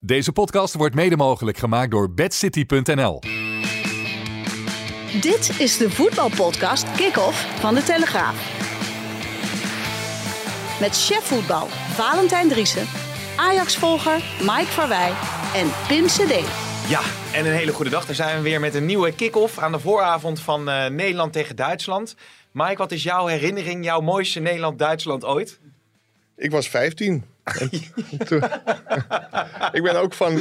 Deze podcast wordt mede mogelijk gemaakt door bedcity.nl. Dit is de voetbalpodcast Kick-Off van De Telegraaf. Met chef voetbal Valentijn Driessen, Ajax-volger Mike Verwij en Pim CD. Ja, en een hele goede dag. Daar zijn we weer met een nieuwe kick-off aan de vooravond van eh, Nederland tegen Duitsland. Mike, wat is jouw herinnering, jouw mooiste Nederland-Duitsland ooit? Ik was 15. Toen- ik ben ook van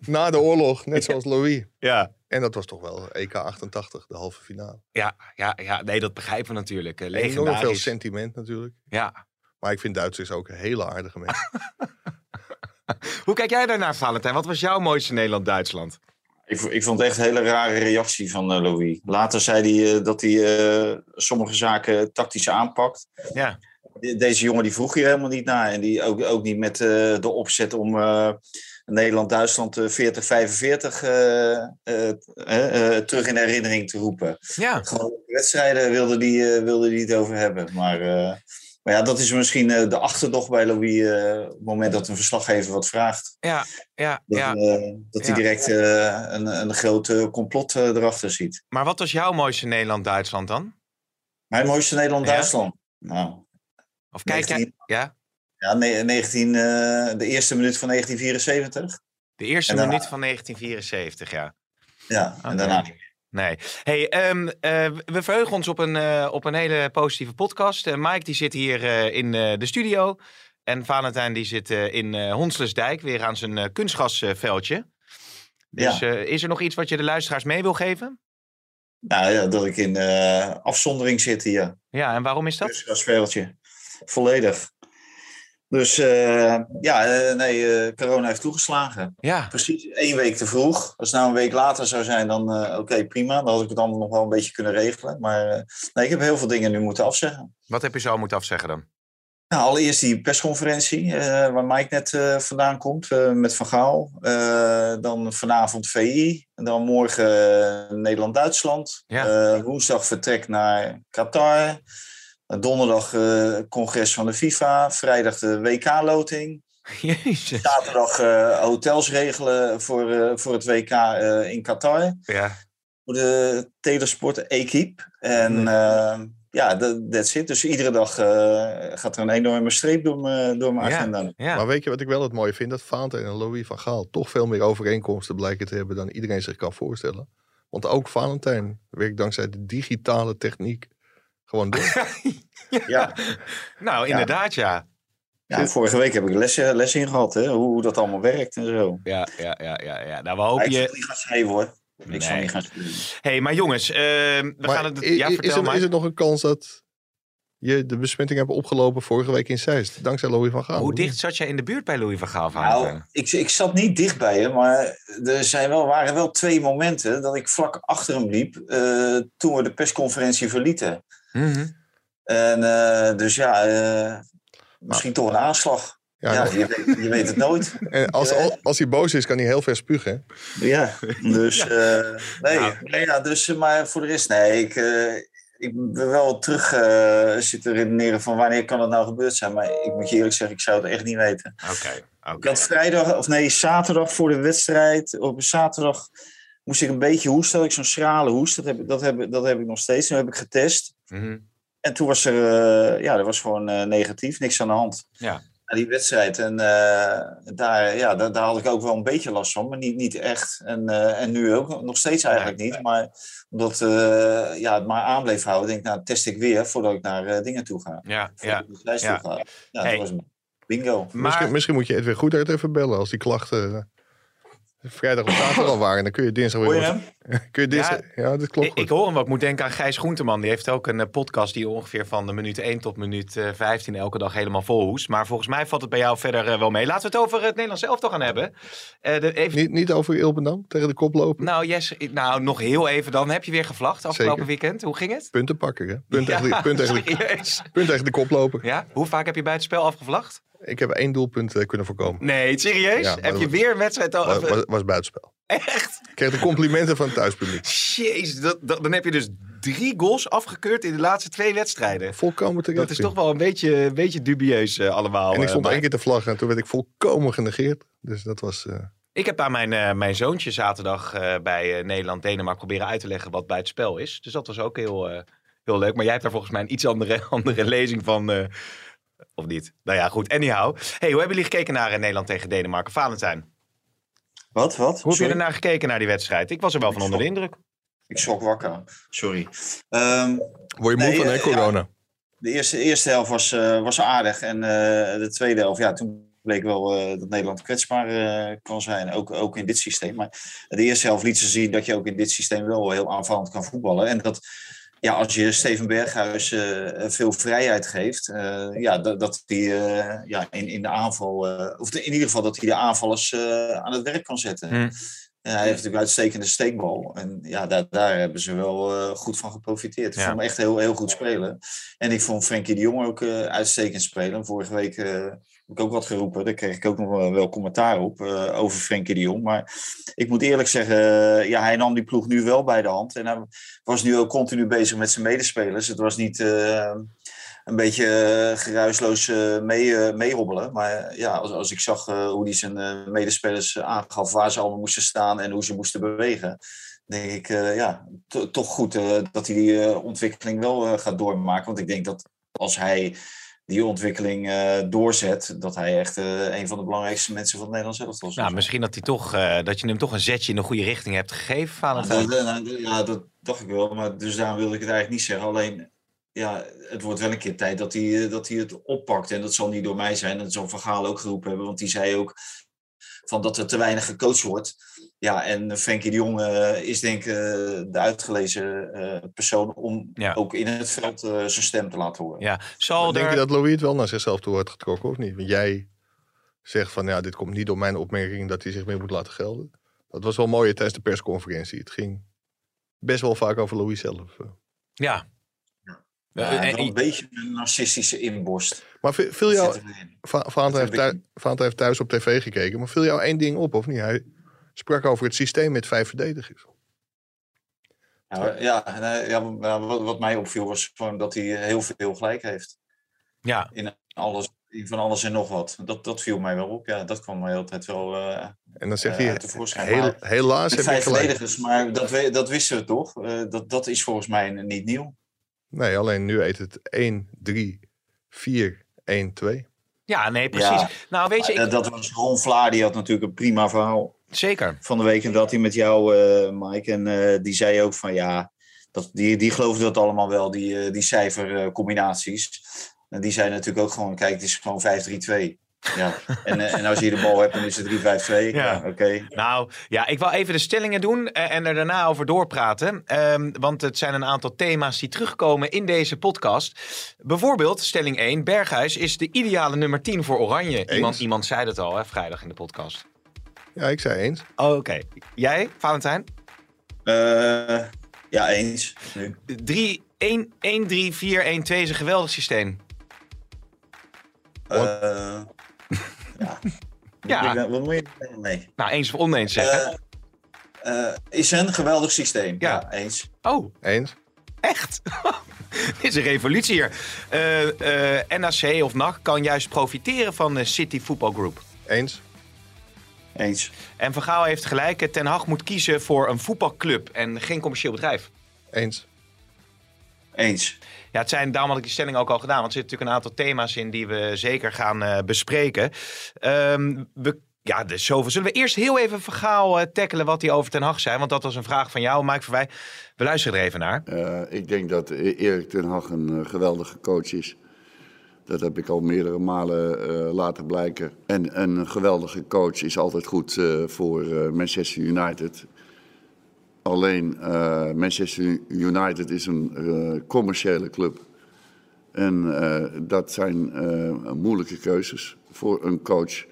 na de oorlog, net zoals Louis. Ja. En dat was toch wel EK 88, de halve finale. Ja, ja, ja, nee, dat begrijpen we natuurlijk. eh, Enorm veel Legendarisch. sentiment natuurlijk. Ja. Maar ik vind Duitsers ook hele aardige mensen. Hoe kijk jij daarnaar, Valentijn? Wat was jouw mooiste Nederland-Duitsland? Ik, ik vond het echt een hele rare reactie van eh, Louis. Later zei hij eh, dat hij eh, sommige zaken tactisch aanpakt. Ja. De- Deze jongen die vroeg hier helemaal niet naar. En die ook, ook niet met eh, de opzet om eh, Nederland-Duitsland eh, 40-45 eh, terug in herinnering te roepen. Ja. Gewoon wedstrijden wilde die, wilde die het over hebben. Maar, maar ja, dat is misschien de achterdocht bij Louis op het moment dat een verslaggever wat vraagt. Ja, ja, Dat, ja. dat Ja. hij direct een, een groot complot erachter ziet. Maar wat was jouw mooiste Nederland-Duitsland dan? Mijn mooiste Nederland-Duitsland. Nou, Of kijk jij... 19 Ja? ja, ne- 19, eh, de eerste minuut van 1974. De eerste daarna- minuut van 1974, ja. Ja, en daarna niet meer. Nee. Hey, ehm, eh, we verheugen ons op een, eh, op een hele positieve podcast. Eh, Mike die zit hier in de studio. En Valentijn die zit in Honslersdijk, weer aan zijn kunstgasveldje. Dus Ja. is er nog iets wat je de luisteraars mee wil geven? Nou ja, dat ik in afzondering zit hier. Ja, en waarom is dat? Dus als veldje. Volledig. Dus eh, ja, eh, nee, eh, corona heeft toegeslagen. Ja, Precies één week te vroeg. Als het nou een week later zou zijn, dan oké, prima. Dan had ik het allemaal nog wel een beetje kunnen regelen. Maar nee, ik heb heel veel dingen nu moeten afzeggen. wat heb je zo moeten afzeggen dan? Nou, allereerst die persconferentie waar Mike net vandaan komt met Van Gaal. Dan vanavond VI. Dan morgen Nederland-Duitsland. Ja. Woensdag vertrek naar Qatar. Eh, donderdag eh, congres van de FIFA. Vrijdag de WK-loting. Jezus. Zaterdag eh, hotels regelen voor, eh, voor het WK eh, in Qatar. Ja, Voor de telesport Equipe. En ja, dat that's it. Dus iedere dag eh, gaat er een enorme streep door mijn, door mijn Ja. agenda. ja. Maar weet je wat ik wel het mooie vind? Dat Valentijn en Louis van Gaal toch veel meer overeenkomsten blijken te hebben dan iedereen zich kan voorstellen. Want ook Valentijn werkt dankzij de digitale techniek gewoon door. Ja. Nou, inderdaad, ja. ja, vorige week heb ik les, les in gehad, hè, hoe, hoe dat allemaal werkt en zo. Ja, ja, ja, ja. ja. Nou, we hopen ik zal je... niet gaan schrijven hoor. Ik zal Nee. niet gaan schrijven. hey, maar jongens, eh, we Maar gaan het... Ja, vertel is, er, maar. is er nog een kans dat je de besmetting hebt opgelopen vorige week in Zeist? Dankzij Louis van Gaal. Hoe dicht zat jij in de buurt bij Louis van Gaal? Nou, ik, ik zat niet dicht bij hem, maar er zijn wel, waren wel twee momenten dat ik vlak achter hem liep eh, toen we de persconferentie verlieten. Mhm. En dus dus ja, eh, misschien toch een aanslag. Ja, Ja, je, weet, je weet het nooit. en als, als, hij boos is, kan hij heel ver spugen. hè? Ja, dus eh, nee, Nou. nee ja, dus, eh, maar voor de rest, nee, ik, eh, ik ben wel terug eh, zitten redeneren van wanneer kan het nou gebeurd zijn. Maar ik moet je eerlijk zeggen, ik zou het echt niet weten. Oké, Ik oké. had vrijdag, of nee, zaterdag voor de wedstrijd, op zaterdag moest ik een beetje hoesten. Had ik zo'n schrale hoest, dat heb, ik- dat, heb, dat heb ik nog steeds. Nu heb ik getest. Mhm. En toen was er, eh, ja, dat was gewoon eh, negatief, niks aan de hand. Ja. Na die wedstrijd. En eh, daar, ja, daar, daar had ik ook wel een beetje last van, maar niet, niet echt. En, eh, en nu ook, nog steeds eigenlijk niet. Maar omdat eh, ja, het maar aan bleef houden, denk ik, nou test ik weer voordat ik naar dingen toe ga. Ja, Voordat ja. ik naar de lijst ja. toe ga. Ja, Hey. dat was bingo. Maar, Misschien, misschien moet je Edwin Goedhart even bellen als die klachten... vrijdag of zaterdag al waren. Dan kun je dinsdag Hoor weer... hem? Kun je dinsdag... Ja, dat klopt Ik, hoor hem wel. Ik moet denken aan Gijs Groenteman. Die heeft ook een eh, podcast die ongeveer van de minuut 1 tot minuut eh, 15 elke dag helemaal vol hoest. Maar volgens mij valt het bij jou verder eh, wel mee. Laten we het over het Nederlands elftal gaan hebben. Eh, de, even, Niet, niet over Ilpendam tegen de kop lopen. nou, yes, nou, nog heel even dan. Heb je weer gevlacht afgelopen Zeker. weekend? Hoe ging het? Punten pakken, hè? Punt, Ja, tegen, de, punt, tegen de, punt tegen de koploper. Ja? Hoe vaak heb je bij het spel afgevlacht? Ik heb één doelpunt eh, kunnen voorkomen. Nee, serieus? Ja, heb je weer een wedstrijd al... Was, was, was buitenspel. Echt? Ik kreeg de complimenten van het thuispubliek. Dat, dat- dan heb je dus drie goals afgekeurd in de laatste twee wedstrijden. Volkomen terecht. Dat is toch wel een beetje, een beetje dubieus eh, allemaal. En ik eh, stond maar- één keer te vlaggen en toen werd ik volkomen genegeerd. Dus dat was... Ik heb aan mijn, mijn zoontje zaterdag bij Nederland-Denemarken proberen uit te leggen wat bij het spel is. Dus dat was ook heel, heel leuk. Maar jij hebt daar volgens mij een iets andere, andere lezing van. Of niet? Nou ja, goed. Anyhow. Hey, hoe hebben jullie gekeken naar eh, Nederland tegen Denemarken? Valentijn, Wat? Wat? hoe heb je Sorry. er naar gekeken naar die wedstrijd? Ik was er wel van onder de indruk. Ik schrok wakker. Sorry. Ehm, word je moe Nee, van, hè, eh, corona? de eerste, eerste helft was, eh, was aardig. En eh, de tweede helft, ja, toen bleek wel eh, dat Nederland kwetsbaar eh, kan zijn. Ook, ook in dit systeem. Maar de eerste helft liet ze zien dat je ook in dit systeem wel heel aanvallend kan voetballen. En dat, ja, als je Steven Berghuis eh, veel vrijheid geeft, eh, ja, dat, hij eh, ja, in, in de aanval, of de- in ieder geval dat hij de aanvallers aan het werk kan zetten. Hm. En hij heeft natuurlijk een uitstekende steekbal. En ja, daar, daar hebben ze wel goed van geprofiteerd. Ik Ja. vond hem echt heel, heel goed spelen. En ik vond Frenkie de Jong ook uitstekend spelen. Vorige week ik ook wat geroepen. Daar kreeg ik ook nog wel, commentaar op eh, over Frenkie de Jong. Maar ik moet eerlijk zeggen, eh, ja, hij nam die ploeg nu wel bij de hand. En hij was nu ook continu bezig met zijn medespelers. Het was niet eh, een beetje geruisloos mee, eh, meehobbelen. Maar ja, als, als ik zag hoe hij zijn medespelers aangaf waar ze allemaal moesten staan en hoe ze moesten bewegen. Denk ik, ja, to- toch goed dat hij die ontwikkeling wel gaat doormaken. Want ik denk dat als hij die ontwikkeling eh, doorzet, dat hij echt eh, een van de belangrijkste mensen van het Nederlands elftal Nou, misschien dat, hij toch, eh, dat je hem toch een zetje in de goede richting hebt gegeven, Valentijn. Nou, nou, ja, dat dacht ik wel. Maar dus daarom wilde ik het eigenlijk niet zeggen. Alleen, ja, het wordt wel een keer tijd dat hij, dat hij het oppakt. En dat zal niet door mij zijn. Dat zal Van Gaal ook geroepen hebben. Want die zei ook van dat er te weinig gecoacht wordt. Ja, en Frenkie de Jong eh, is denk ik eh, de uitgelezen eh, persoon om Ja. ook in het veld eh, zijn stem te laten horen. Ja, zal Denk je dat Louis het wel naar zichzelf toe heeft getrokken of niet? Want jij zegt van ja, dit komt niet door mijn opmerking dat hij zich meer moet laten gelden. Dat was wel mooi tijdens de persconferentie. Het ging best wel vaak over Louis zelf. Ja. Ja, Eh, en- een beetje een narcistische inborst. Maar vi- viel jou, Zit erin. Va- Vaanten heeft, thuis, heeft thuis op tv gekeken, maar viel jou één ding op of niet? Hij sprak over het systeem met vijf verdedigers. Ja, ja, ja, wat, wat mij opviel was gewoon dat hij heel veel gelijk heeft. ja. in alles, in van alles en nog wat. Dat, dat viel mij wel op. Ja, dat kwam mij altijd wel eh En dan zegt hij, uit tevoorschijn. heel, Maar helaas met heb vijf verdedigers, maar dat, we, dat wisten we toch? Eh, dat, dat is volgens mij niet nieuw. Nee, alleen nu heet het 1, 3, 4, 1, 2. ja, nee, precies. Ja. Nou, weet je, ik, dat was Ron Vlaar, die had natuurlijk een prima verhaal zeker. van de week. En dat hij met jou, eh, Mike, en eh, die zei ook van ja, dat, die, die geloofde dat allemaal wel, die, eh, die cijfercombinaties. En die zei natuurlijk ook gewoon, kijk, het is gewoon 5-3-2. Ja. en, eh, en als je de bal hebt, dan is het 3-5-2. Ja. Ja, oké. Nou, ja, ik wil even de stellingen doen eh, en er daarna over doorpraten. Ehm, want het zijn een aantal thema's die terugkomen in deze podcast. Bijvoorbeeld, stelling 1. Berghuis is de ideale nummer 10 voor Oranje. Iemand, iemand zei dat al, hè, vrijdag in de podcast. Ja, ik zei eens. Oh, Oké. Jij, Valentijn? Eh, ja, eens. Nu. 3, 1, 1, 3, 4, 1, 2 is een geweldig systeem. Eh, ja. Ja. Wat moet je mee? Nou, eens of oneens zeggen. Eh, eh, is een geweldig systeem. Ja. Ja, eens. oh, Eens. echt? Dit is een revolutie hier. Eh, eh, NAC of NAC kan juist profiteren van de City Football Group. Eens. Eens. En Van Gaal heeft gelijk. Ten Hag moet kiezen voor een voetbalclub en geen commercieel bedrijf. Eens. Eens. Ja, het zijn, daarom had ik die stelling ook al gedaan. Want er zitten natuurlijk een aantal thema's in die we zeker gaan eh, bespreken. Ehm, we, ja, dus zoveel. Zullen we eerst heel even Van Gaal eh, tackelen wat hij over Ten Hag zei? Want dat was een vraag van jou, Mike Verwij. We luisteren er even naar. Eh, ik denk dat Erik ten Hag een geweldige coach is. Dat heb ik al meerdere malen uh, laten blijken. En een geweldige coach is altijd goed uh, voor uh, Manchester United. Alleen Manchester United is een commerciële club. En dat zijn moeilijke keuzes voor een coach.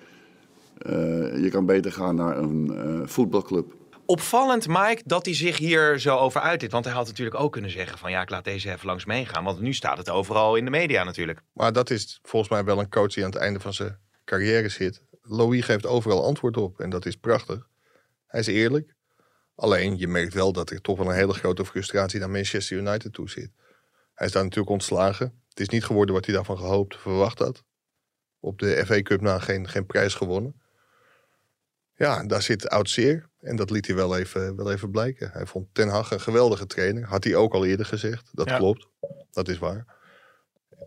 je kan beter gaan naar een voetbalclub. Opvallend, Mike, dat hij zich hier zo over uitit. Want hij had natuurlijk ook kunnen zeggen van ja, ik laat deze even langs meegaan. Want nu staat het overal in de media natuurlijk. Maar dat is volgens mij wel een coach die aan het einde van zijn carrière zit. Louis geeft overal antwoord op en dat is prachtig. Hij is eerlijk. Alleen je merkt wel dat er toch wel een hele grote frustratie naar Manchester United toe zit. Hij is daar natuurlijk ontslagen. Het is niet geworden wat hij daarvan gehoopt, verwacht had. Op de FA Cup na geen, geen prijs gewonnen. Ja, daar zit oud zeer. En dat liet hij wel even, wel even blijken. Hij vond Ten Hag een geweldige trainer. Had hij ook al eerder gezegd. Dat klopt. Dat is waar.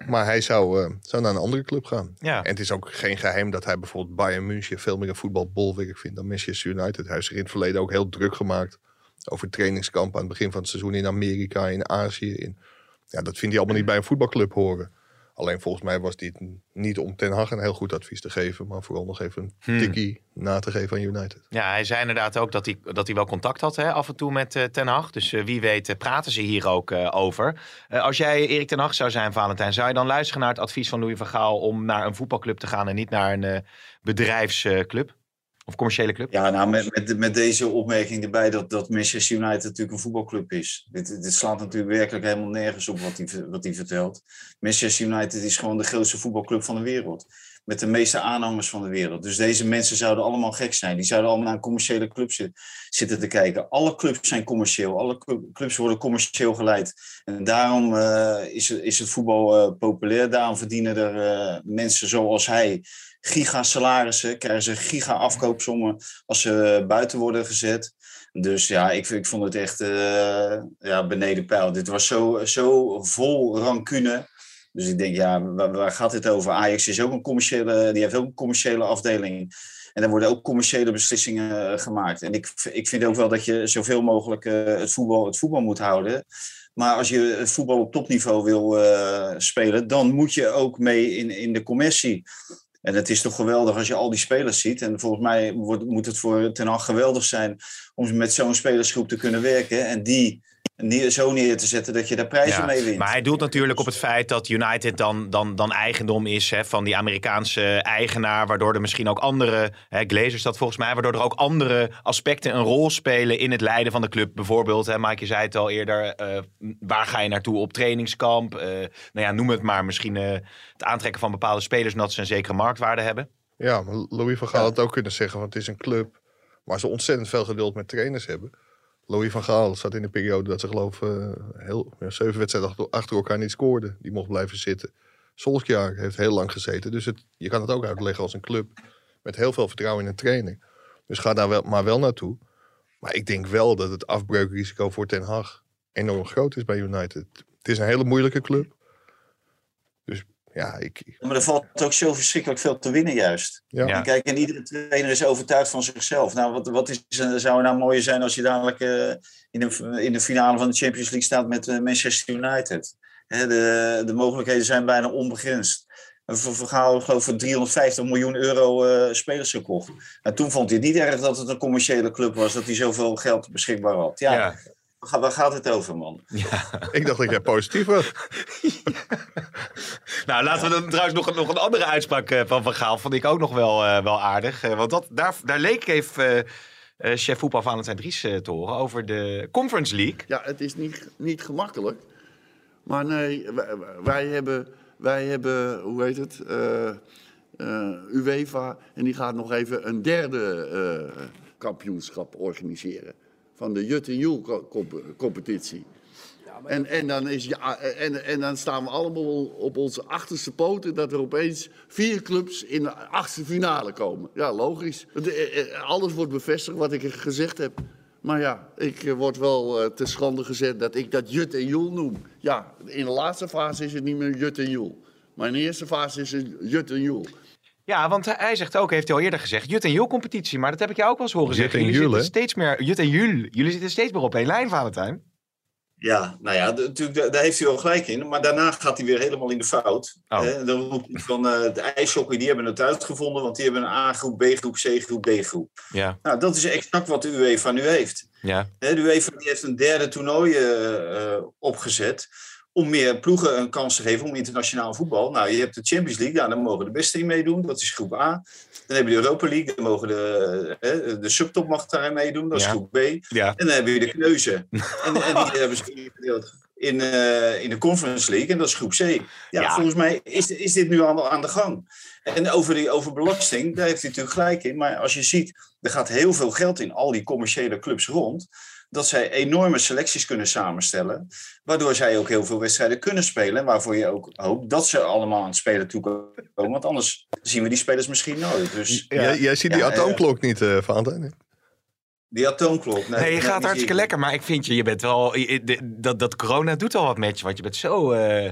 Maar hij zou, uh, zou naar een andere club gaan. Ja. En het is ook geen geheim dat hij bijvoorbeeld Bayern München veel meer een voetbalbolwerk vindt dan Manchester United. Hij heeft zich in het verleden ook heel druk gemaakt over trainingskampen aan het begin van het seizoen in Amerika, in Azië. In, ja, dat vindt hij allemaal niet bij een voetbalclub horen. Alleen volgens mij was dit niet om Ten Hag een heel goed advies te geven, maar vooral nog even een hmm. tikkie na te geven aan United. Ja, hij zei inderdaad ook dat hij, dat hij wel contact had hè, af en toe met uh, Ten Hag. Dus uh, wie weet uh, praten ze hier ook over. als jij Erik Ten Hag zou zijn, Valentijn, zou je dan luisteren naar het advies van Louis van Gaal om naar een voetbalclub te gaan en niet naar een bedrijfsclub? Of commerciële club? Ja, nou, met, met, deze opmerking erbij dat, dat Manchester United natuurlijk een voetbalclub is. Dit, dit slaat natuurlijk werkelijk helemaal nergens op wat hij, wat hij vertelt. Manchester United is gewoon de grootste voetbalclub van de wereld. Met de meeste aanhangers van de wereld. Dus deze mensen zouden allemaal gek zijn. Die zouden allemaal naar commerciële club zitten te kijken. Alle clubs zijn commerciële. Alle clubs worden commercieel geleid. En daarom uh, is, is het voetbal uh, populair. Daarom verdienen er uh, mensen zoals hij giga-salarissen, krijgen ze giga-afkoopsommen als ze buiten worden gezet. Dus ja, ik, ik vond het echt ja, beneden pijl. Dit was zo, zo vol rancune. Dus ik denk, ja, waar, gaat dit over? Ajax is ook een commerciële, die heeft ook een commerciële afdeling. En daar worden ook commerciële beslissingen eh, gemaakt. En ik, ik vind ook wel dat je zoveel mogelijk uh, het, voetbal, het voetbal moet houden. Maar als je voetbal op topniveau wil uh, spelen, dan moet je ook mee in, in de commercie. En het is toch geweldig als je al die spelers ziet. En volgens mij wordt, moet het voor Ten Hag geweldig zijn om met zo'n spelersgroep te kunnen werken. En die neer, zo neer te zetten dat je daar prijzen mee wint. Maar hij doelt natuurlijk op het feit dat United dan, dan, dan eigendom is hè, van die Amerikaanse eigenaar. Waardoor er misschien ook andere, hè, Glazers dat volgens mij, waardoor er ook andere aspecten een rol spelen in het leiden van de club. Bijvoorbeeld, hè, Mike, je zei het al eerder, uh, waar ga je naartoe op trainingskamp? Uh, nou ja, noem het maar. Misschien uh, het aantrekken van bepaalde spelers omdat ze een zekere marktwaarde hebben. Ja, maar Louis van Gaal ja. had ook kunnen zeggen, want het is een club waar ze ontzettend veel geduld met trainers hebben. Louis van Gaal zat in een periode dat ze geloof uh, heel, ja, zeven wedstrijden achter elkaar niet scoorden. Die mocht blijven zitten. Solskjaer heeft heel lang gezeten. Dus het, je kan het ook uitleggen als een club met heel veel vertrouwen in een training. Dus ga daar wel, maar wel naartoe. Maar ik denk wel dat het afbreukrisico voor Ten Hag enorm groot is bij United. Het is een hele moeilijke club. Ja, ik... Maar er valt ook zo verschrikkelijk veel te winnen juist. Ja. En kijk, en iedere trainer is overtuigd van zichzelf. Nou, wat, wat is, zou er nou mooier zijn als je dadelijk uh, in, de, in de finale van de Champions League staat met uh, Manchester United. Hè, de, de mogelijkheden zijn bijna onbegrensd. Een verhaal geloof voor 350 miljoen euro uh, spelers gekocht. En toen vond hij het niet erg dat het een commerciële club was, dat hij zoveel geld beschikbaar had. Ja, ja. Waar gaat het over, man? Ja. Ik dacht dat jij positief was. Nou, laten we dan trouwens nog, nog een andere uitspraak uh, van Van Gaal. Vond ik ook nog wel, uh, wel aardig. Uh, want dat, daar, daar leek even chef voetbal Valentijn Dries te horen over de Conference League. Ja, het is niet, niet gemakkelijk. Maar nee, wij, wij hebben, wij hebben, hoe heet het, UEFA. En die gaat nog even een derde kampioenschap organiseren van de Jut en Jul competitie. En, en, dan is, ja, en, en dan staan we allemaal op onze achterste poten dat er opeens vier clubs in de achtste finale komen. Ja, logisch. Eh, eh, alles wordt bevestigd wat ik gezegd heb. Maar ja, ik eh, word wel te schande gezet dat ik dat Jut en Jul noem. Ja, in de laatste fase is het niet meer Jut en Jul. Maar in de eerste fase is het Jut en Jul. Ja, want hij zegt ook, heeft hij al eerder gezegd, Jut en Jul competitie. Maar dat heb ik jou ook wel eens horen zeggen. Jullie zitten steeds meer, Jut en Jul, jullie zitten steeds meer op één lijn, Valentijn. Ja, nou ja, natuurlijk, daar- heeft hij wel gelijk in. Maar daarna gaat hij weer helemaal in de fout. Oh. Hè, dan roept hij van eh, de ijshockey, die hebben het uitgevonden, want die hebben een A-groep, B-groep, C-groep, D-groep. Ja, Nou, dat is exact wat de UEFA nu heeft. ja, Hè, de UEFA die heeft een derde toernooi eh, eh, opgezet om meer ploegen een kans te geven om internationaal voetbal. Nou, je hebt de Champions League, nou, daar mogen de beste in meedoen, dat is groep A. Dan heb je de Europa League, dan mogen de, eh, de subtop mag daarin meedoen, dat is Ja. groep B. ja. En dan heb je de kneuzen. En, en die hebben ze ingedeeld in, eh, in de Conference League. En dat is groep C. Ja, Ja. volgens mij is, is dit nu aan de, aan de gang. En over, die, over belasting, daar heeft hij natuurlijk gelijk in. Maar als je ziet, er gaat heel veel geld in al die commerciële clubs rond. Dat zij enorme selecties kunnen samenstellen. Waardoor zij ook heel veel wedstrijden kunnen spelen. En waarvoor je ook hoopt dat ze allemaal aan het spelen toekomen. Want anders zien we die spelers misschien nooit. Dus Jij, jij ziet die Ja, eh, atoomklok niet, eh Valentijn? die atoomklok. Nee, je dat gaat hartstikke zien. lekker, maar ik vind je, je bent wel, je- de- dat, dat corona doet al wat met je, want je bent zo eh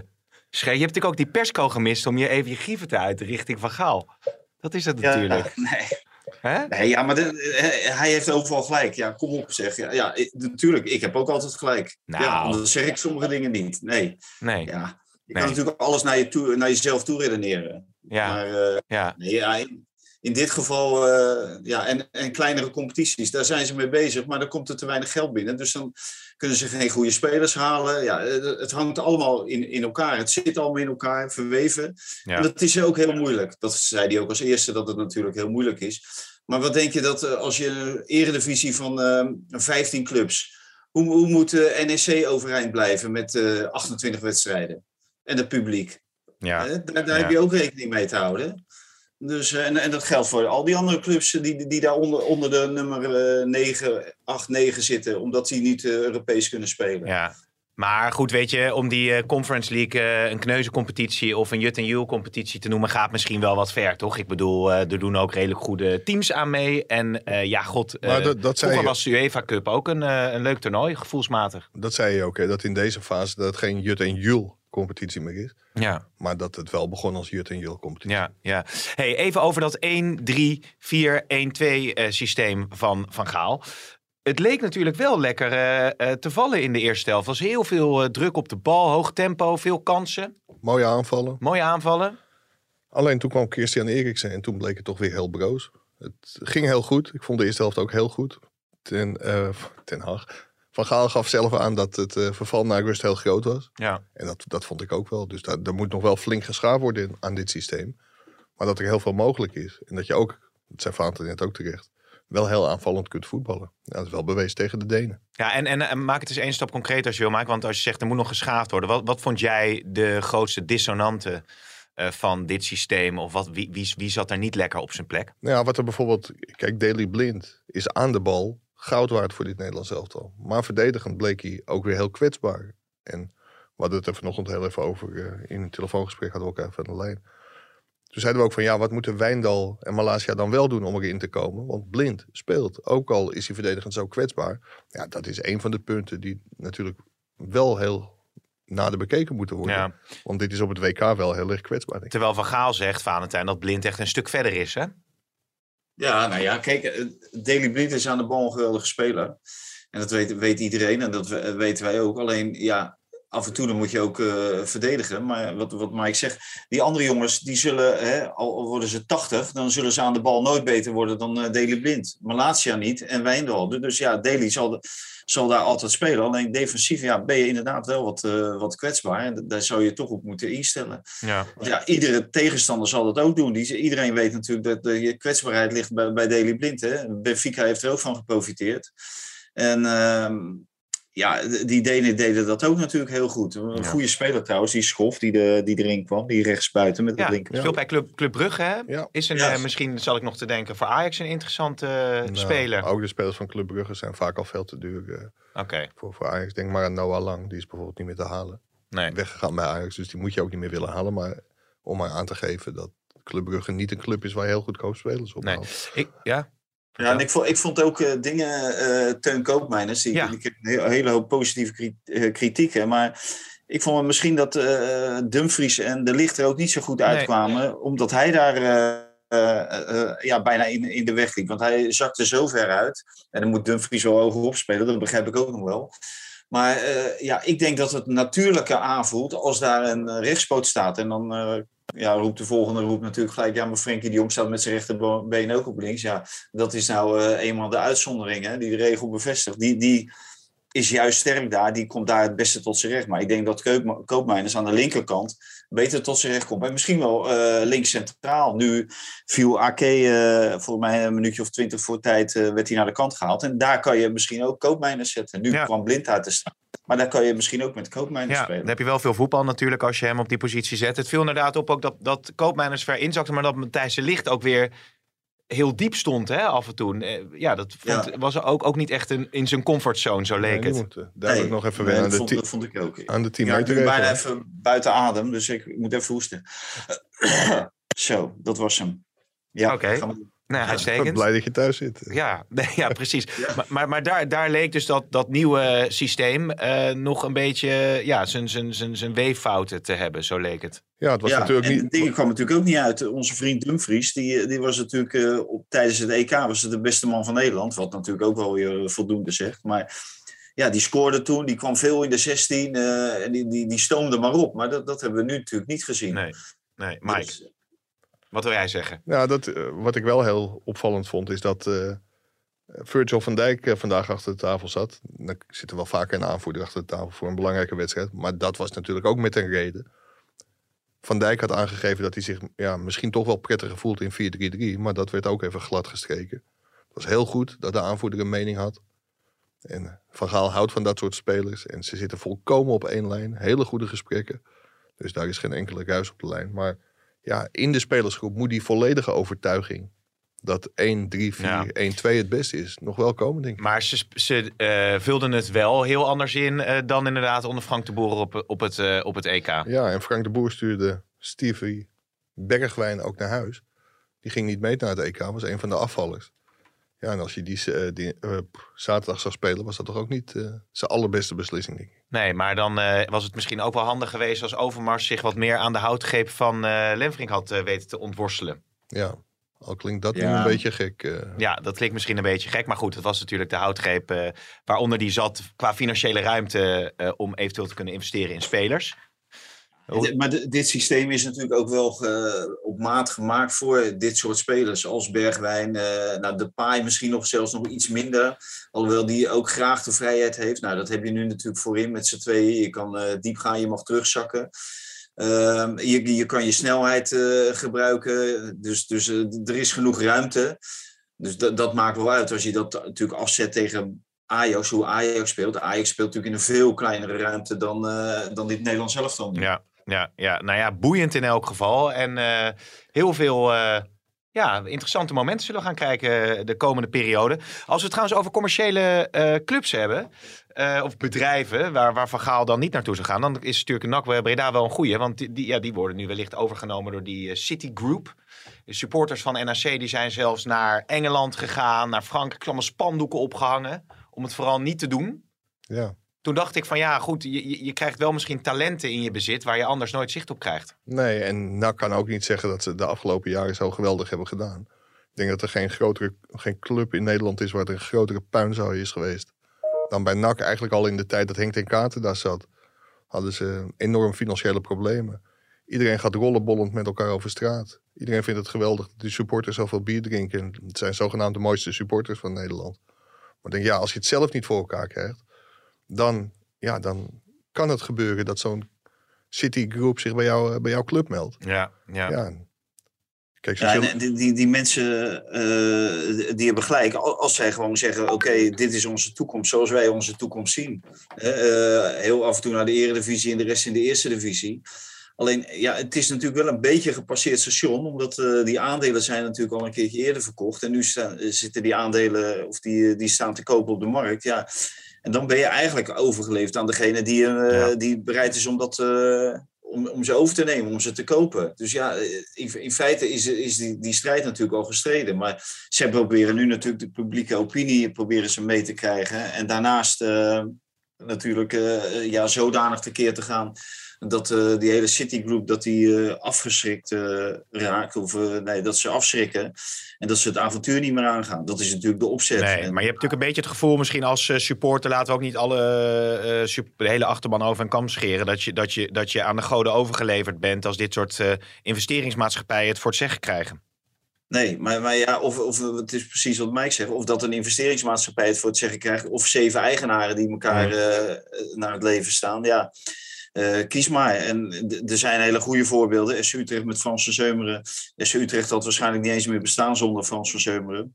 scherp. Je hebt natuurlijk ook die persco gemist om je even je grieven te uiten richting Van Gaal. Dat is het Ja, natuurlijk. nee. Hè? Nee, ja, maar de- eh, hij heeft overal gelijk. Ja, kom op, zeg. Ja, ja ik- natuurlijk, ik heb ook altijd gelijk. Nou. Ja, dan zeg ik sommige dingen niet. Nee, Nee, ja. Je Nee. kan natuurlijk alles naar, je toe, naar jezelf toe redeneren. ja, Maar eh, ja. nee, ja, in, dit geval, eh, ja, en, en kleinere competities, daar zijn ze mee bezig, maar dan komt er te weinig geld binnen. Dus dan kunnen ze geen goede spelers halen. Ja, eh, het hangt allemaal in, in elkaar. Het zit allemaal in elkaar verweven. Ja. En dat is ook heel moeilijk. Dat zei hij ook als eerste, dat het natuurlijk heel moeilijk is. Maar wat denk je dat eh, als je een eredivisie van eh, 15 clubs, hoe, hoe moet de NEC overeind blijven met eh 28 wedstrijden? En het publiek. ja. Daar, daar Ja. heb je ook rekening mee te houden. Dus, eh, en, en dat geldt voor al die andere clubs die, die daar onder, onder de nummer eh 9, 8, 9 zitten, omdat die niet eh, Europees kunnen spelen. Ja. Maar goed, weet je, om die eh, Conference League een kneuzencompetitie of een Jut en Jul competitie te noemen, gaat misschien wel wat ver, toch? Ik bedoel, eh, er doen ook redelijk goede teams aan mee. En eh, ja, god, eh, Maar dat- dat zei vroeger je. was de UEFA Cup ook een, eh, een leuk toernooi, gevoelsmatig. Dat zei je ook, hè, dat in deze fase dat het geen Jut en Jul competitie meer is. Ja. Maar dat het wel begon als Jut en Jul competitie. Ja, ja. Hey, even over dat 1-3-4-1-2 eh, systeem van Van Gaal. Het leek natuurlijk wel lekker eh, eh, te vallen in de eerste helft. Er was heel veel druk op de bal, hoog tempo, veel kansen, Mooie aanvallen. mooie aanvallen. Alleen toen kwam Christian Eriksen en toen bleek het toch weer heel broos. Het ging heel goed. Ik vond de eerste helft ook heel goed. Ten, ten Hag. Van Gaal gaf zelf aan dat het eh, verval naar rust heel groot was. Ja, En dat, dat vond ik ook wel. Dus daar, daar moet nog wel flink geschaafd worden in- aan dit systeem. Maar dat er heel veel mogelijk is. En dat je ook, dat zei Vaanten net ook terecht, wel heel aanvallend kunt voetballen. Ja, dat is wel bewezen tegen de Denen. ja en, en, en maak het eens één stap concreet als je wil maken. Want als je zegt er moet nog geschaafd worden. Wat, wat vond jij de grootste dissonante eh, van dit systeem? Of wat, wie, wie, wie zat er niet lekker op zijn plek? Nou ja, wat er bijvoorbeeld... Kijk, Daley Blind is aan de bal goud waard voor dit Nederlands elftal. Maar verdedigend bleek hij ook weer heel kwetsbaar. En we hadden het er vanochtend heel even over. eh, in een telefoongesprek hadden we elkaar even aan de lijn. Toen zeiden we ook van ja, wat moeten Wijndal en Malasia dan wel doen om erin te komen? Want Blind speelt. Ook al is hij verdedigend zo kwetsbaar. Ja, dat is een van de punten die natuurlijk wel heel nader bekeken moeten worden. Ja. Want dit is op het WK wel heel erg kwetsbaar. Terwijl Van Gaal zegt, Valentijn, dat Blind echt een stuk verder is. Hè? Ja, nou ja, kijk, eh, Daley Blind is aan de bal een geweldige speler. En dat weet, weet iedereen en dat we- weten wij ook. Alleen, ja, af en toe dan moet je ook eh, verdedigen. Maar wat, wat Mike zegt, die andere jongens, die zullen, hè, al worden ze 80, dan zullen ze aan de bal nooit beter worden dan eh Daley Blind. Malatia niet en Wijndal. Dus ja, Daley zal, zal daar altijd spelen. Alleen defensief ja, ben je inderdaad wel wat, eh, wat kwetsbaar. En daar zou je toch op moeten instellen. Ja. Want ja, iedere tegenstander zal dat ook doen. Die, iedereen weet natuurlijk dat de je kwetsbaarheid ligt bij, bij Daley Blind. Hè? Benfica heeft er ook van geprofiteerd. En ehm, ja, die Denen deden dat ook natuurlijk heel goed. Een Ja. goede speler trouwens, die Schof die, de, die erin kwam. Die rechtsbuiten met Ja, het linker. speelt bij Club, Club Brugge. Hè? Ja. Is een, Ja. eh, misschien zal ik nog te denken voor Ajax een interessante eh, Nou, speler. Ook de spelers van Club Brugge zijn vaak al veel te duur. eh, Oké, voor, voor Ajax. Denk maar aan Noah Lang, die is bijvoorbeeld niet meer te halen. nee. Weggegaan bij Ajax, dus die moet je ook niet meer willen halen. Maar om maar aan te geven dat Club Brugge niet een club is waar je heel goedkoop spelers op Nee. haalt. Ik, ja, Ja, en ik vond, ik vond ook eh, dingen, eh Teun Koopmeiners, die, Ja. die kreeg een hele hoop positieve eh, kritieken. Maar ik vond misschien dat Dumfries en De Licht er ook niet zo goed Nee. uitkwamen, omdat hij daar ja, bijna in, in de weg liep. Want hij zakte zo ver uit. En dan moet Dumfries wel hoger opspelen, dat begrijp ik ook nog wel. Maar ja, ik denk dat het natuurlijker aanvoelt als daar een rechtspoot staat. En dan ja, roept de volgende roept natuurlijk gelijk... ja, maar Frenkie de Jong staat met zijn rechterbeen ook op links. Ja, dat is nou eh, eenmaal de uitzondering hè, die de regel bevestigt. Die, die is juist sterk daar. Die komt daar het beste tot zijn recht. Maar ik denk dat Koop- Koopmeiners aan de linkerkant beter tot zijn recht komt. En misschien wel eh, links centraal. Nu viel Ake eh volgens mij een minuutje of twintig voor tijd werd hij naar de kant gehaald. En daar kan je misschien ook Koopmeiners zetten. Nu Ja. kwam Blind uit te staan. Maar daar kan je misschien ook met Koopmeiners Ja, spelen. dan heb je wel veel voetbal natuurlijk als je hem op die positie zet. Het viel inderdaad op ook dat, dat Koopmeiners ver inzakte, maar dat Matthijs de Licht ook weer heel diep stond hè, af en toe. Eh, Ja, dat vond, Ja. was ook, ook niet echt een, in zijn comfortzone, zo leek het. moet, eh, duidelijk Nee, nog even nee, weer aan dat, de, vond, ti- dat vond ik ook. aan de 10 Ja, ik ben bijna even buiten adem, dus ik moet even hoesten. Zo, dat was hem. Ja, Oké. gaan Nee, Ik ben blij dat je thuis zit. Ja, nee, ja, precies. Maar, maar, maar daar, daar leek dus dat, dat nieuwe systeem eh, nog een beetje ja, zijn, zijn, zijn, zijn weeffouten te hebben, zo leek het. Ja, het was ja, natuurlijk en niet... het ding kwam natuurlijk ook niet uit. Onze vriend Dumfries, die, die was natuurlijk eh, op, tijdens het EK was het de beste man van Nederland. Wat natuurlijk ook wel weer voldoende zegt. Maar ja, die scoorde toen, die kwam veel in de 16 eh, en die, die, die stoomde maar op. Maar dat, dat hebben we nu natuurlijk niet gezien. Nee, nee. Mike, Dus, wat wil jij zeggen? Ja, dat, eh, wat ik wel heel opvallend vond, is dat eh, Virgil van Dijk eh, vandaag achter de tafel zat. Dan zit er wel vaker een aanvoerder achter de tafel voor een belangrijke wedstrijd. Maar dat was natuurlijk ook met een reden. Van Dijk had aangegeven dat hij zich ja, misschien toch wel prettiger voelt in 4-3-3. Maar dat werd ook even glad gestreken. Het was heel goed dat de aanvoerder een mening had. En Van Gaal houdt van dat soort spelers. En ze zitten volkomen op één lijn. Hele goede gesprekken. Dus daar is geen enkele ruis op de lijn. Maar ja, in de spelersgroep moet die volledige overtuiging dat 1, 3, 4, Ja. 1, 2 het beste is, nog wel komen, denk ik. Maar ze, ze eh, vulden het wel heel anders in eh, dan inderdaad onder Frank de Boer op, op, het, eh, op het EK. Ja, en Frank de Boer stuurde Stevie Bergwijn ook naar huis. Die ging niet mee naar het EK, was een van de afvallers. Ja, en als je die, eh, die eh, zaterdag zou spelen, was dat toch ook niet eh, zijn allerbeste beslissing, denk ik. Nee, maar dan eh, was het misschien ook wel handig geweest als Overmars zich wat meer aan de houtgreep van eh Lemfrink had weten te ontworstelen. Ja, al klinkt dat nu een beetje gek. eh. Ja, dat klinkt misschien een beetje gek, maar goed, het was natuurlijk de houtgreep eh, waaronder die zat qua financiële ruimte eh, om eventueel te kunnen investeren in spelers. Maar di- dit systeem is natuurlijk ook wel eh, op maat gemaakt voor dit soort spelers. Als Bergwijn, nou, de Paai misschien nog zelfs nog iets minder. Alhoewel die ook graag de vrijheid heeft. Nou, dat heb je nu natuurlijk voorin met z'n tweeën. Je kan eh, diep gaan, je mag terugzakken. Ehm, je, je kan je snelheid gebruiken. Dus, dus er is genoeg ruimte. Dus dat, dat maakt wel uit als je dat natuurlijk afzet tegen Ajax, hoe Ajax speelt. Ajax speelt natuurlijk in een veel kleinere ruimte dan, dan dit Nederlands elftal nu. Ja, ja, ja, nou ja, boeiend in elk geval. En eh, heel veel eh, ja, interessante momenten zullen we gaan kijken de komende periode. Als we het trouwens over commerciële eh, clubs hebben, eh, of bedrijven, waar, waar Van Gaal dan niet naartoe zou gaan, dan is natuurlijk NAC Breda wel een goeie. Want die, ja, die worden nu wellicht overgenomen door die eh, City Group. De supporters van NAC die zijn zelfs naar Engeland gegaan, naar Frankrijk, allemaal spandoeken opgehangen. Om het vooral niet te doen. Ja. Toen dacht ik van ja, goed, je, je- krijgt wel misschien talenten in je bezit waar je anders nooit zicht op krijgt. Nee, en NAC kan ook niet zeggen dat ze de afgelopen jaren zo geweldig hebben gedaan. Ik denk dat er geen, grotere, geen club in Nederland is waar er een grotere puinzooi is geweest. Dan bij NAC eigenlijk al in de tijd dat Henk ten Katen daar zat. Hadden ze enorm financiële problemen. Iedereen gaat rollenbollend met elkaar over straat. Iedereen vindt het geweldig dat die supporters zoveel bier drinken. En Het zijn zogenaamd de mooiste supporters van Nederland. Maar ik denk, ja, als je het zelf niet voor elkaar krijgt, dan, ja, dan kan het gebeuren dat zo'n Citigroup zich bij, jou, bij jouw club meldt. Ja, ja. Ja. Kijk, ze Ja, zullen- die, die, die mensen eh, die hebben gelijk. Al- Als zij gewoon zeggen: Oké, dit is onze toekomst zoals wij onze toekomst zien. Hè, eh, heel af en toe naar de Eredivisie en de rest in de Eerste Divisie. Alleen, ja, het is natuurlijk wel een beetje een gepasseerd station, omdat eh, die aandelen zijn natuurlijk al een keertje eerder verkocht. En nu staan, zitten die aandelen, of die, die staan te kopen op de markt. Ja. En dan ben je eigenlijk overgeleverd aan degene die, eh, Ja. die bereid is om dat. eh, om, om ze over te nemen, om ze te kopen. Dus ja, in, in feite is, is die, die strijd natuurlijk al gestreden. Maar ze proberen nu natuurlijk de publieke opinie proberen ze mee te krijgen. En daarnaast eh, natuurlijk eh, ja, zodanig tekeer te gaan dat eh, die hele Citigroup dat die eh, afgeschrikt eh, raakt. Of eh, nee, dat ze afschrikken. En dat ze het avontuur niet meer aangaan. Dat is natuurlijk de opzet. Nee, En- maar je hebt natuurlijk een beetje het gevoel, misschien als supporter, laten we ook niet alle, eh, sup- de hele achterban over een kam scheren. Dat je, dat, je, dat je aan de goden overgeleverd bent als dit soort investeringsmaatschappijen het voor het zeggen krijgen. Nee, maar, maar ja, of, of het is precies wat Mike zegt. Of dat een investeringsmaatschappij het voor het zeggen krijgt. Of zeven eigenaren die elkaar naar het leven staan. Ja, eh, kies maar. En er zijn hele goede voorbeelden. SC Utrecht met Frans van Zeumeren. SC Utrecht had waarschijnlijk niet eens meer bestaan zonder Frans van Zeumeren.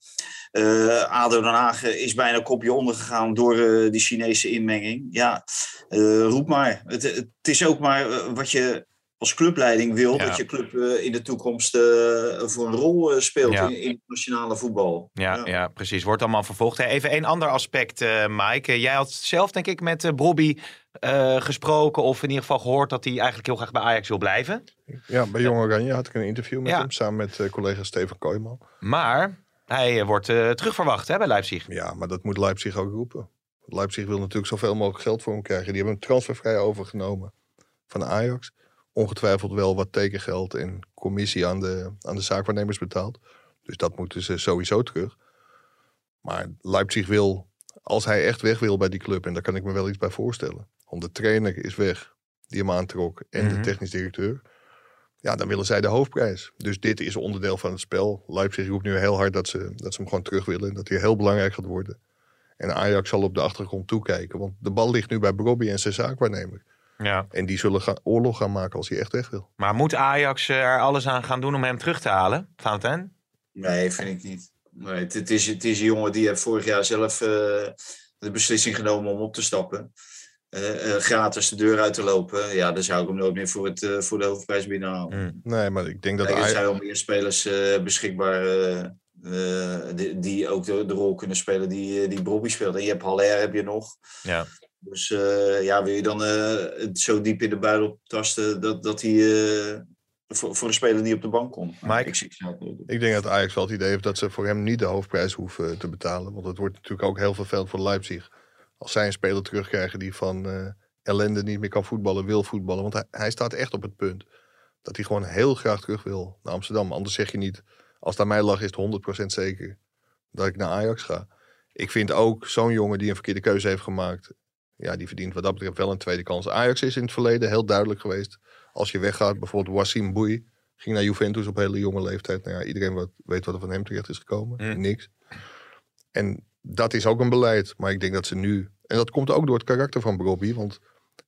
Eh ADO Den Haag is bijna kopje ondergegaan door eh, die Chinese inmenging. Ja, eh, roep maar. Het, het is ook maar eh, wat je als clubleiding wil. Ja. Dat je club eh, in de toekomst eh, voor een rol eh, speelt Ja. in, in het nationale voetbal. Ja, ja. precies. Wordt allemaal vervolgd. Hey, Even een ander aspect, eh, Mike. Jij had zelf, denk ik, met Bobby eh, gesproken. Of in ieder geval gehoord dat hij eigenlijk heel graag bij Ajax wil blijven. Ja, bij Jong Oranje had ik een interview met Ja. hem. Samen met eh, collega Steven Kooijman. Maar hij wordt eh, terugverwacht hè, bij Leipzig. Ja, maar dat moet Leipzig ook roepen. Leipzig wil natuurlijk zoveel mogelijk geld voor hem krijgen. Die hebben hem transfervrij overgenomen van Ajax. Ongetwijfeld wel wat tekengeld en commissie aan de, aan de zaakwaarnemers betaald. Dus dat moeten ze sowieso terug. Maar Leipzig wil, als hij echt weg wil bij die club, en daar kan ik me wel iets bij voorstellen. Want de trainer is weg, die hem aantrok, en Mhm. de technisch directeur. Ja, dan willen zij de hoofdprijs. Dus dit is onderdeel van het spel. Leipzig roept nu heel hard dat ze, dat ze hem gewoon terug willen. En dat hij heel belangrijk gaat worden. En Ajax zal op de achtergrond toekijken. Want de bal ligt nu bij Bobby en zijn zaakwaarnemer. Ja. En die zullen gaan, oorlog gaan maken als hij echt weg wil. Maar moet Ajax eh, er alles aan gaan doen om hem terug te halen? Fountain? Nee, vind ik niet. Nee, het, het is, het is een jongen die heeft vorig jaar zelf eh, de beslissing genomen om op te stappen. Eh, eh, gratis de deur uit te lopen. Ja, dan zou ik hem nooit meer voor, het, eh, voor de hoofdprijs binnenhalen. Mm. Nee, maar ik denk dat Kijk, er zijn wel meer spelers eh, beschikbaar die, die ook de, de rol kunnen spelen die, die Bobby speelt. En je hebt Haller heb je nog. Ja. Dus eh, ja, wil je dan eh, het zo diep in de buidel tasten dat, dat hij eh, voor, voor een speler die op de bank komt? Nou, Mike? Ik, ik denk dat Ajax wel het idee heeft dat ze voor hem niet de hoofdprijs hoeven te betalen. Want het wordt natuurlijk ook heel vervelend voor Leipzig. Als zij een speler terugkrijgen die van eh, ellende niet meer kan voetballen, wil voetballen. Want hij, hij staat echt op het punt dat hij gewoon heel graag terug wil naar Amsterdam. Anders zeg je niet, als het aan mij lag is het 100% zeker dat ik naar Ajax ga. Ik vind ook zo'n jongen die een verkeerde keuze heeft gemaakt. Ja, die verdient wat dat betreft wel een tweede kans. Ajax is in het verleden heel duidelijk geweest. Als je weggaat, bijvoorbeeld Wassim Boei. Ging naar Juventus op hele jonge leeftijd. Nou ja, iedereen wat, weet wat er van hem terecht is gekomen. Mm. Niks. En dat is ook een beleid. Maar ik denk dat ze nu... En dat komt ook door het karakter van Bobby. Want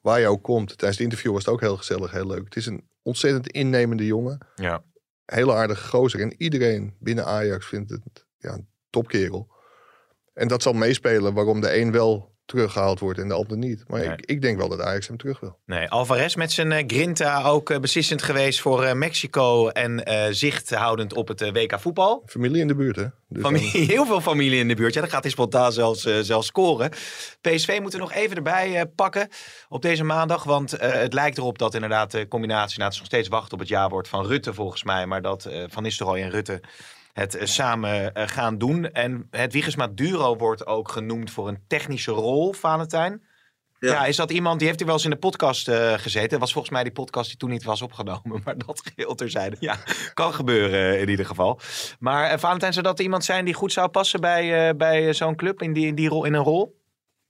waar je ook komt, tijdens het interview was het ook heel gezellig, heel leuk. Het is een ontzettend innemende jongen. Ja. Hele aardige gozer. En iedereen binnen Ajax vindt het ja, een topkerel. En dat zal meespelen waarom de een wel teruggehaald wordt en de ander niet. Maar Nee. ik, ik denk wel dat Ajax hem terug wil. Nee, Alvarez met zijn eh, grinta ook eh, beslissend geweest voor eh, Mexico en zicht houdend op het WK voetbal. Familie in de buurt, hè? Dus Familie, heel veel familie in de buurt. Ja, dan gaat hij spontaan zelfs, zelfs scoren. PSV moeten we nog even erbij pakken op deze maandag. Want het lijkt erop dat inderdaad de combinatie... Nou, het is nog steeds wachten op het jaarwoord van Rutte volgens mij. Maar dat Van Nistelrooy en Rutte het eh, samen eh, gaan doen. En het Wiegersma Duro wordt ook genoemd voor een technische rol, Valentijn. Ja. Ja. is dat iemand, die heeft hier wel eens in de podcast eh, gezeten. Dat was volgens mij die podcast die toen niet was opgenomen. Maar dat geheel terzijde. Ja, kan gebeuren in ieder geval. Maar uh, Valentijn, zou dat iemand zijn die goed zou passen bij, uh, bij zo'n club in, die, in, die rol, in een rol?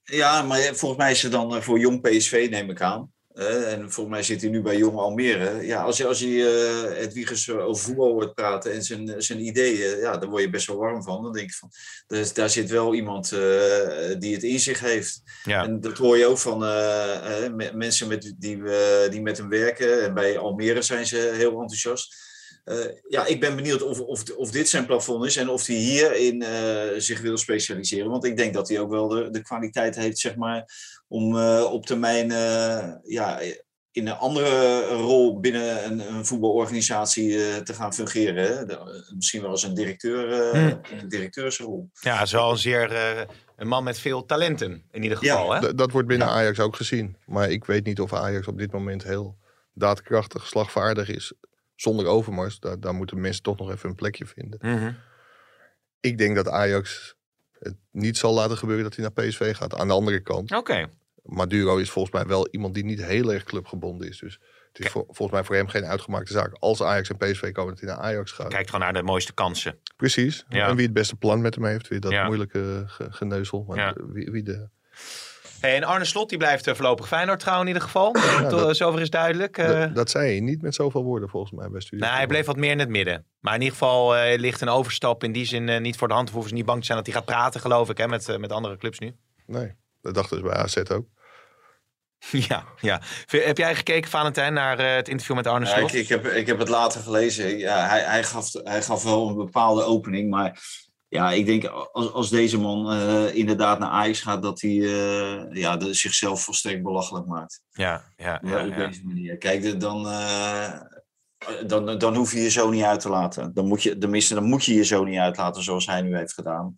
Ja, maar volgens mij is het dan uh, voor jong PSV, neem ik aan. Uh, en volgens mij zit hij nu bij Jong Almere. Ja, als je, als je uh, het Wiegers over voetbal hoort praten en zijn, zijn ideeën, ja, daar word je best wel warm van. Dan denk ik van, dus daar zit wel iemand uh, die het in zich heeft. Ja. En dat hoor je ook van mensen met, die, die met hem werken. En bij Almere zijn ze heel enthousiast. Uh, ja, ik ben benieuwd of, of, of dit zijn plafond is en of hij hierin uh, zich wil specialiseren. Want ik denk dat hij ook wel de, de kwaliteit heeft, zeg maar, om uh, op termijn ja, in een andere rol binnen een, een voetbalorganisatie te gaan fungeren. Hè? De, misschien wel als een directeur, hmm. in een directeursrol. Ja, zoal een zeer een man met veel talenten in ieder geval. Ja, hè? dat wordt binnen ja. Ajax ook gezien. Maar ik weet niet of Ajax op dit moment heel daadkrachtig, slagvaardig is zonder Overmars, daar, daar moeten mensen toch nog even een plekje vinden. Mm -hmm. Ik denk dat Ajax het niet zal laten gebeuren dat hij naar PSV gaat. Aan de andere kant, okay. Maduro is volgens mij wel iemand die niet heel erg clubgebonden is. Dus het is voor- volgens mij voor hem geen uitgemaakte zaak. Als Ajax en PSV komen dat hij naar Ajax gaat. Kijkt gewoon naar de mooiste kansen. Precies. Ja. En wie het beste plan met hem heeft. Weer dat Ja. moeilijke ge- geneuzel. Maar Ja. wie, wie de, Hey, en Arne Slot die blijft eh, voorlopig Feyenoord trouwen in ieder geval. Tot, dat- zover is duidelijk. eh. dat, dat zei hij niet met zoveel woorden volgens mij bij Studio. Nou, hij bleef wat meer in het midden. Maar in ieder geval eh, ligt een overstap in die zin eh, niet voor de hand. Of hoeven ze niet bang te zijn dat hij gaat praten, geloof ik, hè, met, eh, met andere clubs nu. Nee, dat dachten ze bij AZ ook. ja, ja. V- Heb jij gekeken, Valentijn, naar eh, het interview met Arne Ja, Slot? ik, ik, heb, ik heb het later gelezen. Ja, hij, hij, gaf, hij gaf wel een bepaalde opening. Maar ja, ik denk als, als deze man eh, inderdaad naar Ajax gaat, dat hij eh, ja, de, zichzelf volstrekt belachelijk maakt. Ja, ja, Ja, ja. op ja. deze manier. Kijk, dan, eh, dan, dan hoef je je zo niet uit te laten. Dan moet je, tenminste, dan moet je je zo niet uitlaten zoals hij nu heeft gedaan.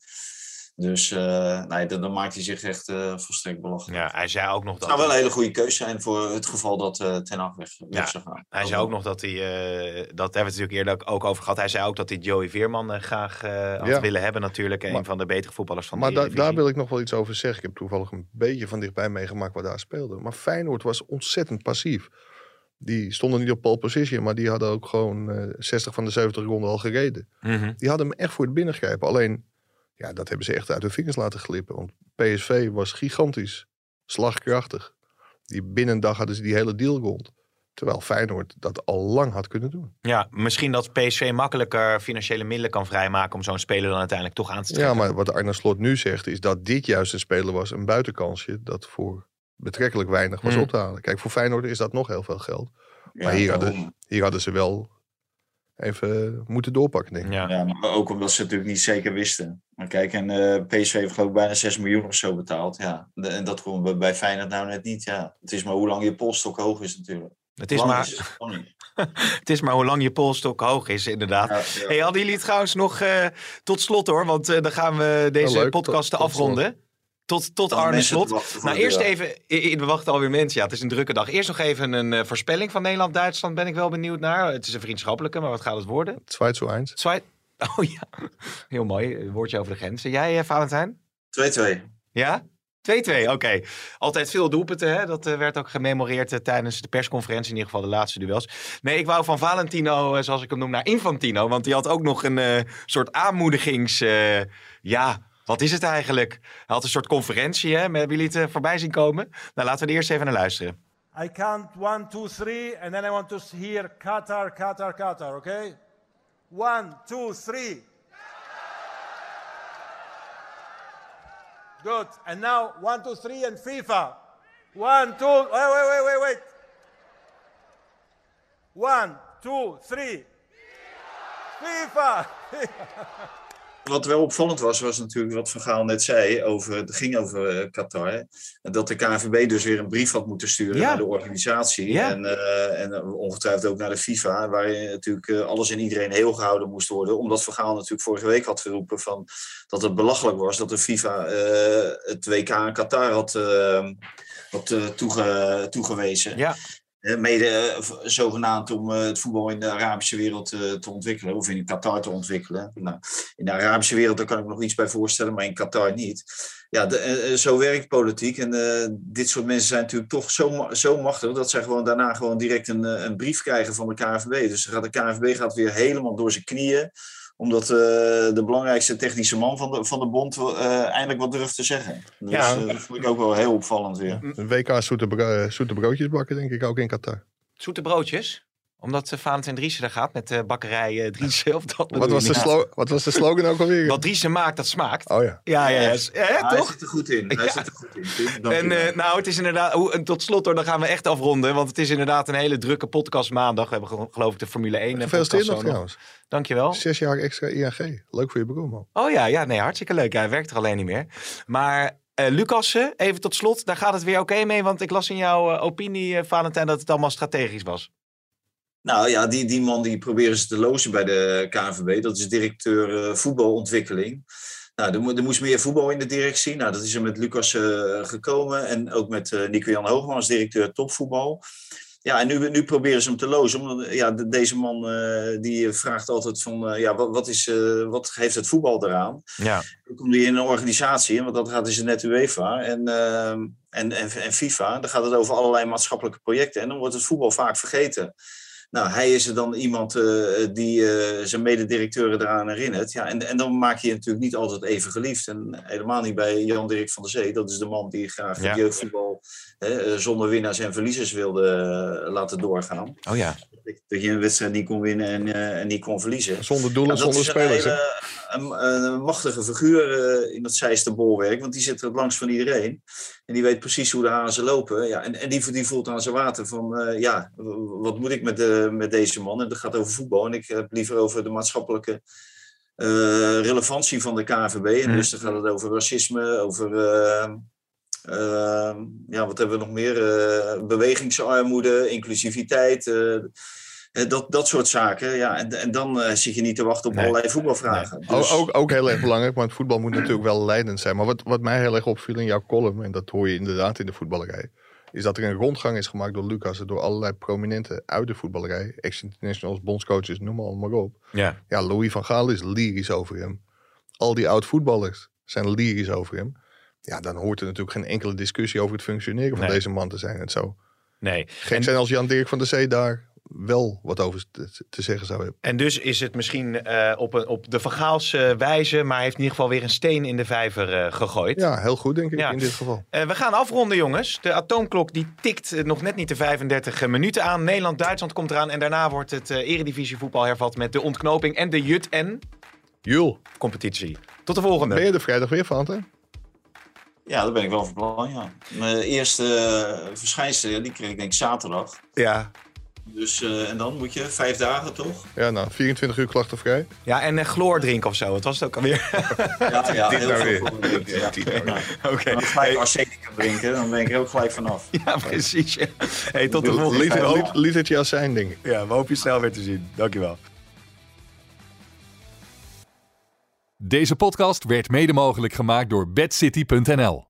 Dus eh, nee, dan, dan maakt hij zich echt eh, volstrekt belachelijk. Ja, hij zei ook nog Het dat... zou wel een hele goede keuze zijn voor het geval dat eh Ten Hag weg, weg Ja, zou gaan. Hij zei ook nog dat hij, eh, dat hebben we het natuurlijk eerder ook over gehad. Hij zei ook dat hij Joey Veerman graag eh, had Ja. willen hebben natuurlijk. Een Maar- van de betere voetballers van Maar de da- Eredivisie. daar wil ik nog wel iets over zeggen. Ik heb toevallig een beetje van dichtbij meegemaakt wat daar speelde. Maar Feyenoord was ontzettend passief. Die stonden niet op pole position, maar die hadden ook gewoon eh 60 van de 70 ronden al gereden. Mhm. Die hadden hem echt voor het binnengrijpen. Alleen, ja, dat hebben ze echt uit de vingers laten glippen. Want PSV was gigantisch slagkrachtig. Die binnen een dag hadden ze die hele deal rond. Terwijl Feyenoord dat al lang had kunnen doen. Ja, misschien dat PSV makkelijker financiële middelen kan vrijmaken om zo'n speler dan uiteindelijk toch aan te trekken. Ja, maar wat Arne Slot nu zegt, is dat dit juist een speler was, een buitenkansje, dat voor betrekkelijk weinig was Hmm. op te halen. Kijk, voor Feyenoord is dat nog heel veel geld. Ja, maar hier hadden, hier hadden ze wel even moeten doorpakken, denk ik. Ja. Ja, maar ook omdat ze natuurlijk niet zeker wisten. Maar kijk, en eh, PSV heeft geloof ik bijna 6 miljoen of zo betaald. Ja. De- en dat gewoon bij- bij Feyenoord nou net niet. Ja. Het is maar hoe lang je polstok hoog is natuurlijk. Het, is maar, het het is maar hoe lang je polstok hoog is, inderdaad. Ja, ja. Hey, hadden jullie trouwens nog eh, tot slot hoor, want eh, dan gaan we deze leuk. podcast tot afronden. Tot, tot Dan Arne mensen Slot. wachten Nou, eerst even, we wachten alweer mensen. Ja, het is een drukke dag. Eerst nog even een eh, voorspelling van Nederland-Duitsland. Ben ik wel benieuwd naar. Het is een vriendschappelijke, maar wat gaat het worden? Het zwaait zo eind. Zwaai... Oh ja, heel mooi. Een woordje over de grens. En jij, eh, Valentijn? 2-2. Ja? 2-2, oké. Altijd veel doelpunten, hè? Dat eh, werd ook gememoreerd tijdens de persconferentie, in ieder geval de laatste duels. Nee, ik wou van Valentino, eh, zoals ik hem noem, naar Infantino. Want die had ook nog een eh, soort aanmoedigings... eh, ja, wat is het eigenlijk? Hij had een soort conferentie, hè? Hebben jullie het eh, voorbij zien komen? Nou, laten we er eerst even naar luisteren. I count one, two, three, and then I want to hear Qatar, Qatar, Qatar, okay? One, two, three. Good. And now one, two, three, and FIFA. One, two. Wait, wait, wait, wait, wait. One, two, three. FIFA. Wat wel opvallend was, was natuurlijk wat Van Gaal net zei. Over, het ging over eh, Qatar. dat de KNVB dus weer een brief had moeten sturen Ja. naar de organisatie. Ja. En, eh, en eh, ongetwijfeld ook naar de FIFA. Waarin natuurlijk alles en iedereen heel gehouden moest worden. Omdat Van Gaal natuurlijk vorige week had geroepen van, dat het belachelijk was dat de FIFA eh, het WK in Qatar had, had toege- toegewezen. Ja, Mede eh, zogenaamd om eh, het voetbal in de Arabische wereld eh, te ontwikkelen, of in Qatar te ontwikkelen. Nou, in de Arabische wereld daar kan ik me nog iets bij voorstellen, maar in Qatar niet. Ja, zo werkt politiek. En dit soort mensen zijn natuurlijk toch zo, zo machtig dat zij gewoon daarna gewoon direct een, een brief krijgen van de KNVB. Dus gaat de KNVB gaat weer helemaal door zijn knieën omdat eh, de belangrijkste technische man van de, van de bond eh, eindelijk wat durft te zeggen. Dus Ja. eh, dat vond ik ook wel heel opvallend weer. Een WK zoete, bro- zoete broodjes bakken, denk ik ook in Qatar. zoete broodjes. Omdat uh, Valentijn Driessen daar gaat met de bakkerij uh, Driessen. Of dat Wat was, de slo- wat was de slogan ook alweer? Wat Driessen maakt, dat smaakt. Oh ja. Ja, ja, ja. Ah, hij toch? zit er goed in. Hij Ja. zit er goed in. Dank En eh, nou, het is inderdaad, hoe- en tot slot hoor, dan gaan we echt afronden. Want het is inderdaad een hele drukke podcast maandag. We hebben ge- geloof ik de Formule 1 eh, Gefeliciteerd podcast nog trouwens. Dankjewel. Zes jaar extra ING. Leuk voor je beroep, man. Oh ja, ja, nee, hartstikke leuk. Hij werkt er alleen niet meer. Maar eh Lucas, eh, even tot slot, daar gaat het weer oké mee. Want ik las in jouw eh, opinie, eh, Valentijn, dat het allemaal strategisch was. Nou ja, die, die man die proberen ze te lozen bij de KNVB. Dat is directeur eh, voetbalontwikkeling. Nou, er, mo- er moest meer voetbal in de directie. Nou, dat is er met Lucas eh, gekomen. En ook met eh Nico-Jan Hoogman als directeur topvoetbal. Ja, en nu, nu proberen ze hem te lozen. Omdat, ja, de- deze man die vraagt altijd van, ja, wat, wat, is, wat heeft het voetbal eraan? Ja. Dan komt hij in een organisatie, want dat gaat is net UEFA en, eh, en, en, en FIFA. Dan gaat het over allerlei maatschappelijke projecten en dan wordt het voetbal vaak vergeten. Nou, hij is er dan iemand eh, die eh, zijn mededirecteuren eraan herinnert. Ja, en, en dan maak je je natuurlijk niet altijd even geliefd. En helemaal niet bij Jan-Dirk van der Zee. Dat is de man die graag Ja. het jeugdvoetbal hè, eh, zonder winnaars en verliezers wilde laten doorgaan. Oh ja. Dat je een wedstrijd niet kon winnen en, en niet kon verliezen. Zonder doel en Ja, dat zonder is spelers. Een, een, een machtige figuur in dat zijste bolwerk, want die zit er het langst van iedereen. En die weet precies hoe de hazen lopen. Ja, en en die, die voelt aan zijn water van, ja, wat moet ik met, de, met deze man? En dat gaat over voetbal. En ik heb liever over de maatschappelijke eh, relevantie van de KVB. En Mhm. dus dan gaat het over racisme, over... eh, eh, ja, wat hebben we nog meer? Eh, bewegingsarmoede, inclusiviteit. eh, eh, dat, dat soort zaken. Ja, en, en dan eh, zit je niet te wachten op Nee. allerlei voetbalvragen. Dus- Ook, ook heel erg belangrijk, want het voetbal moet natuurlijk wel leidend zijn. Maar wat, wat mij heel erg opviel in jouw column, en dat hoor je inderdaad in de voetballerij, is dat er een rondgang is gemaakt door Lucas en door allerlei prominenten uit de voetballerij. Ex-internationals, bondscoaches, noem maar, maar op. Ja. Ja, Louis van Gaal is lyrisch over hem. Al die oud-voetballers zijn lyrisch over hem. Ja, dan hoort er natuurlijk geen enkele discussie over het functioneren van Nee. deze man te zijn. Het zou Nee. gek En- zijn als Jan-Dirk van der Zee daar wel wat over te, te zeggen zou hebben. En dus is het misschien eh, op, een, op de Vergaalse wijze, maar heeft in ieder geval weer een steen in de vijver eh, gegooid. Ja, heel goed denk ik Ja. in dit geval. Eh, we gaan afronden, jongens. De atoomklok die tikt eh, nog net niet de 35 minuten aan. Nederland-Duitsland komt eraan. En daarna wordt het eh eredivisievoetbal hervat met de ontknoping en de Jut en Jul, competitie. Tot de volgende. ben je er vrijdag weer van, hè? Ja, daar ben ik wel van plan, ja. Mijn eerste eh, verschijnsel, ja, die kreeg ik denk ik zaterdag. Ja. Dus, eh, en dan moet je vijf dagen toch? Ja, nou, 24 uur klachtenvrij. ja, en uh, chloor drinken of zo. Het was het ook alweer. Ja, ja Dit heel nou veel drinken, ja. Nou. Oké. Als gelijk arsenicum drinken, dan ben ik er ook gelijk vanaf. Ja, precies. ja. Hey, tot de volgende keer. litertje azijn, denk ik. Ja, we hopen je snel weer te zien. Dankjewel. Deze podcast werd mede mogelijk gemaakt door bedcity.nl.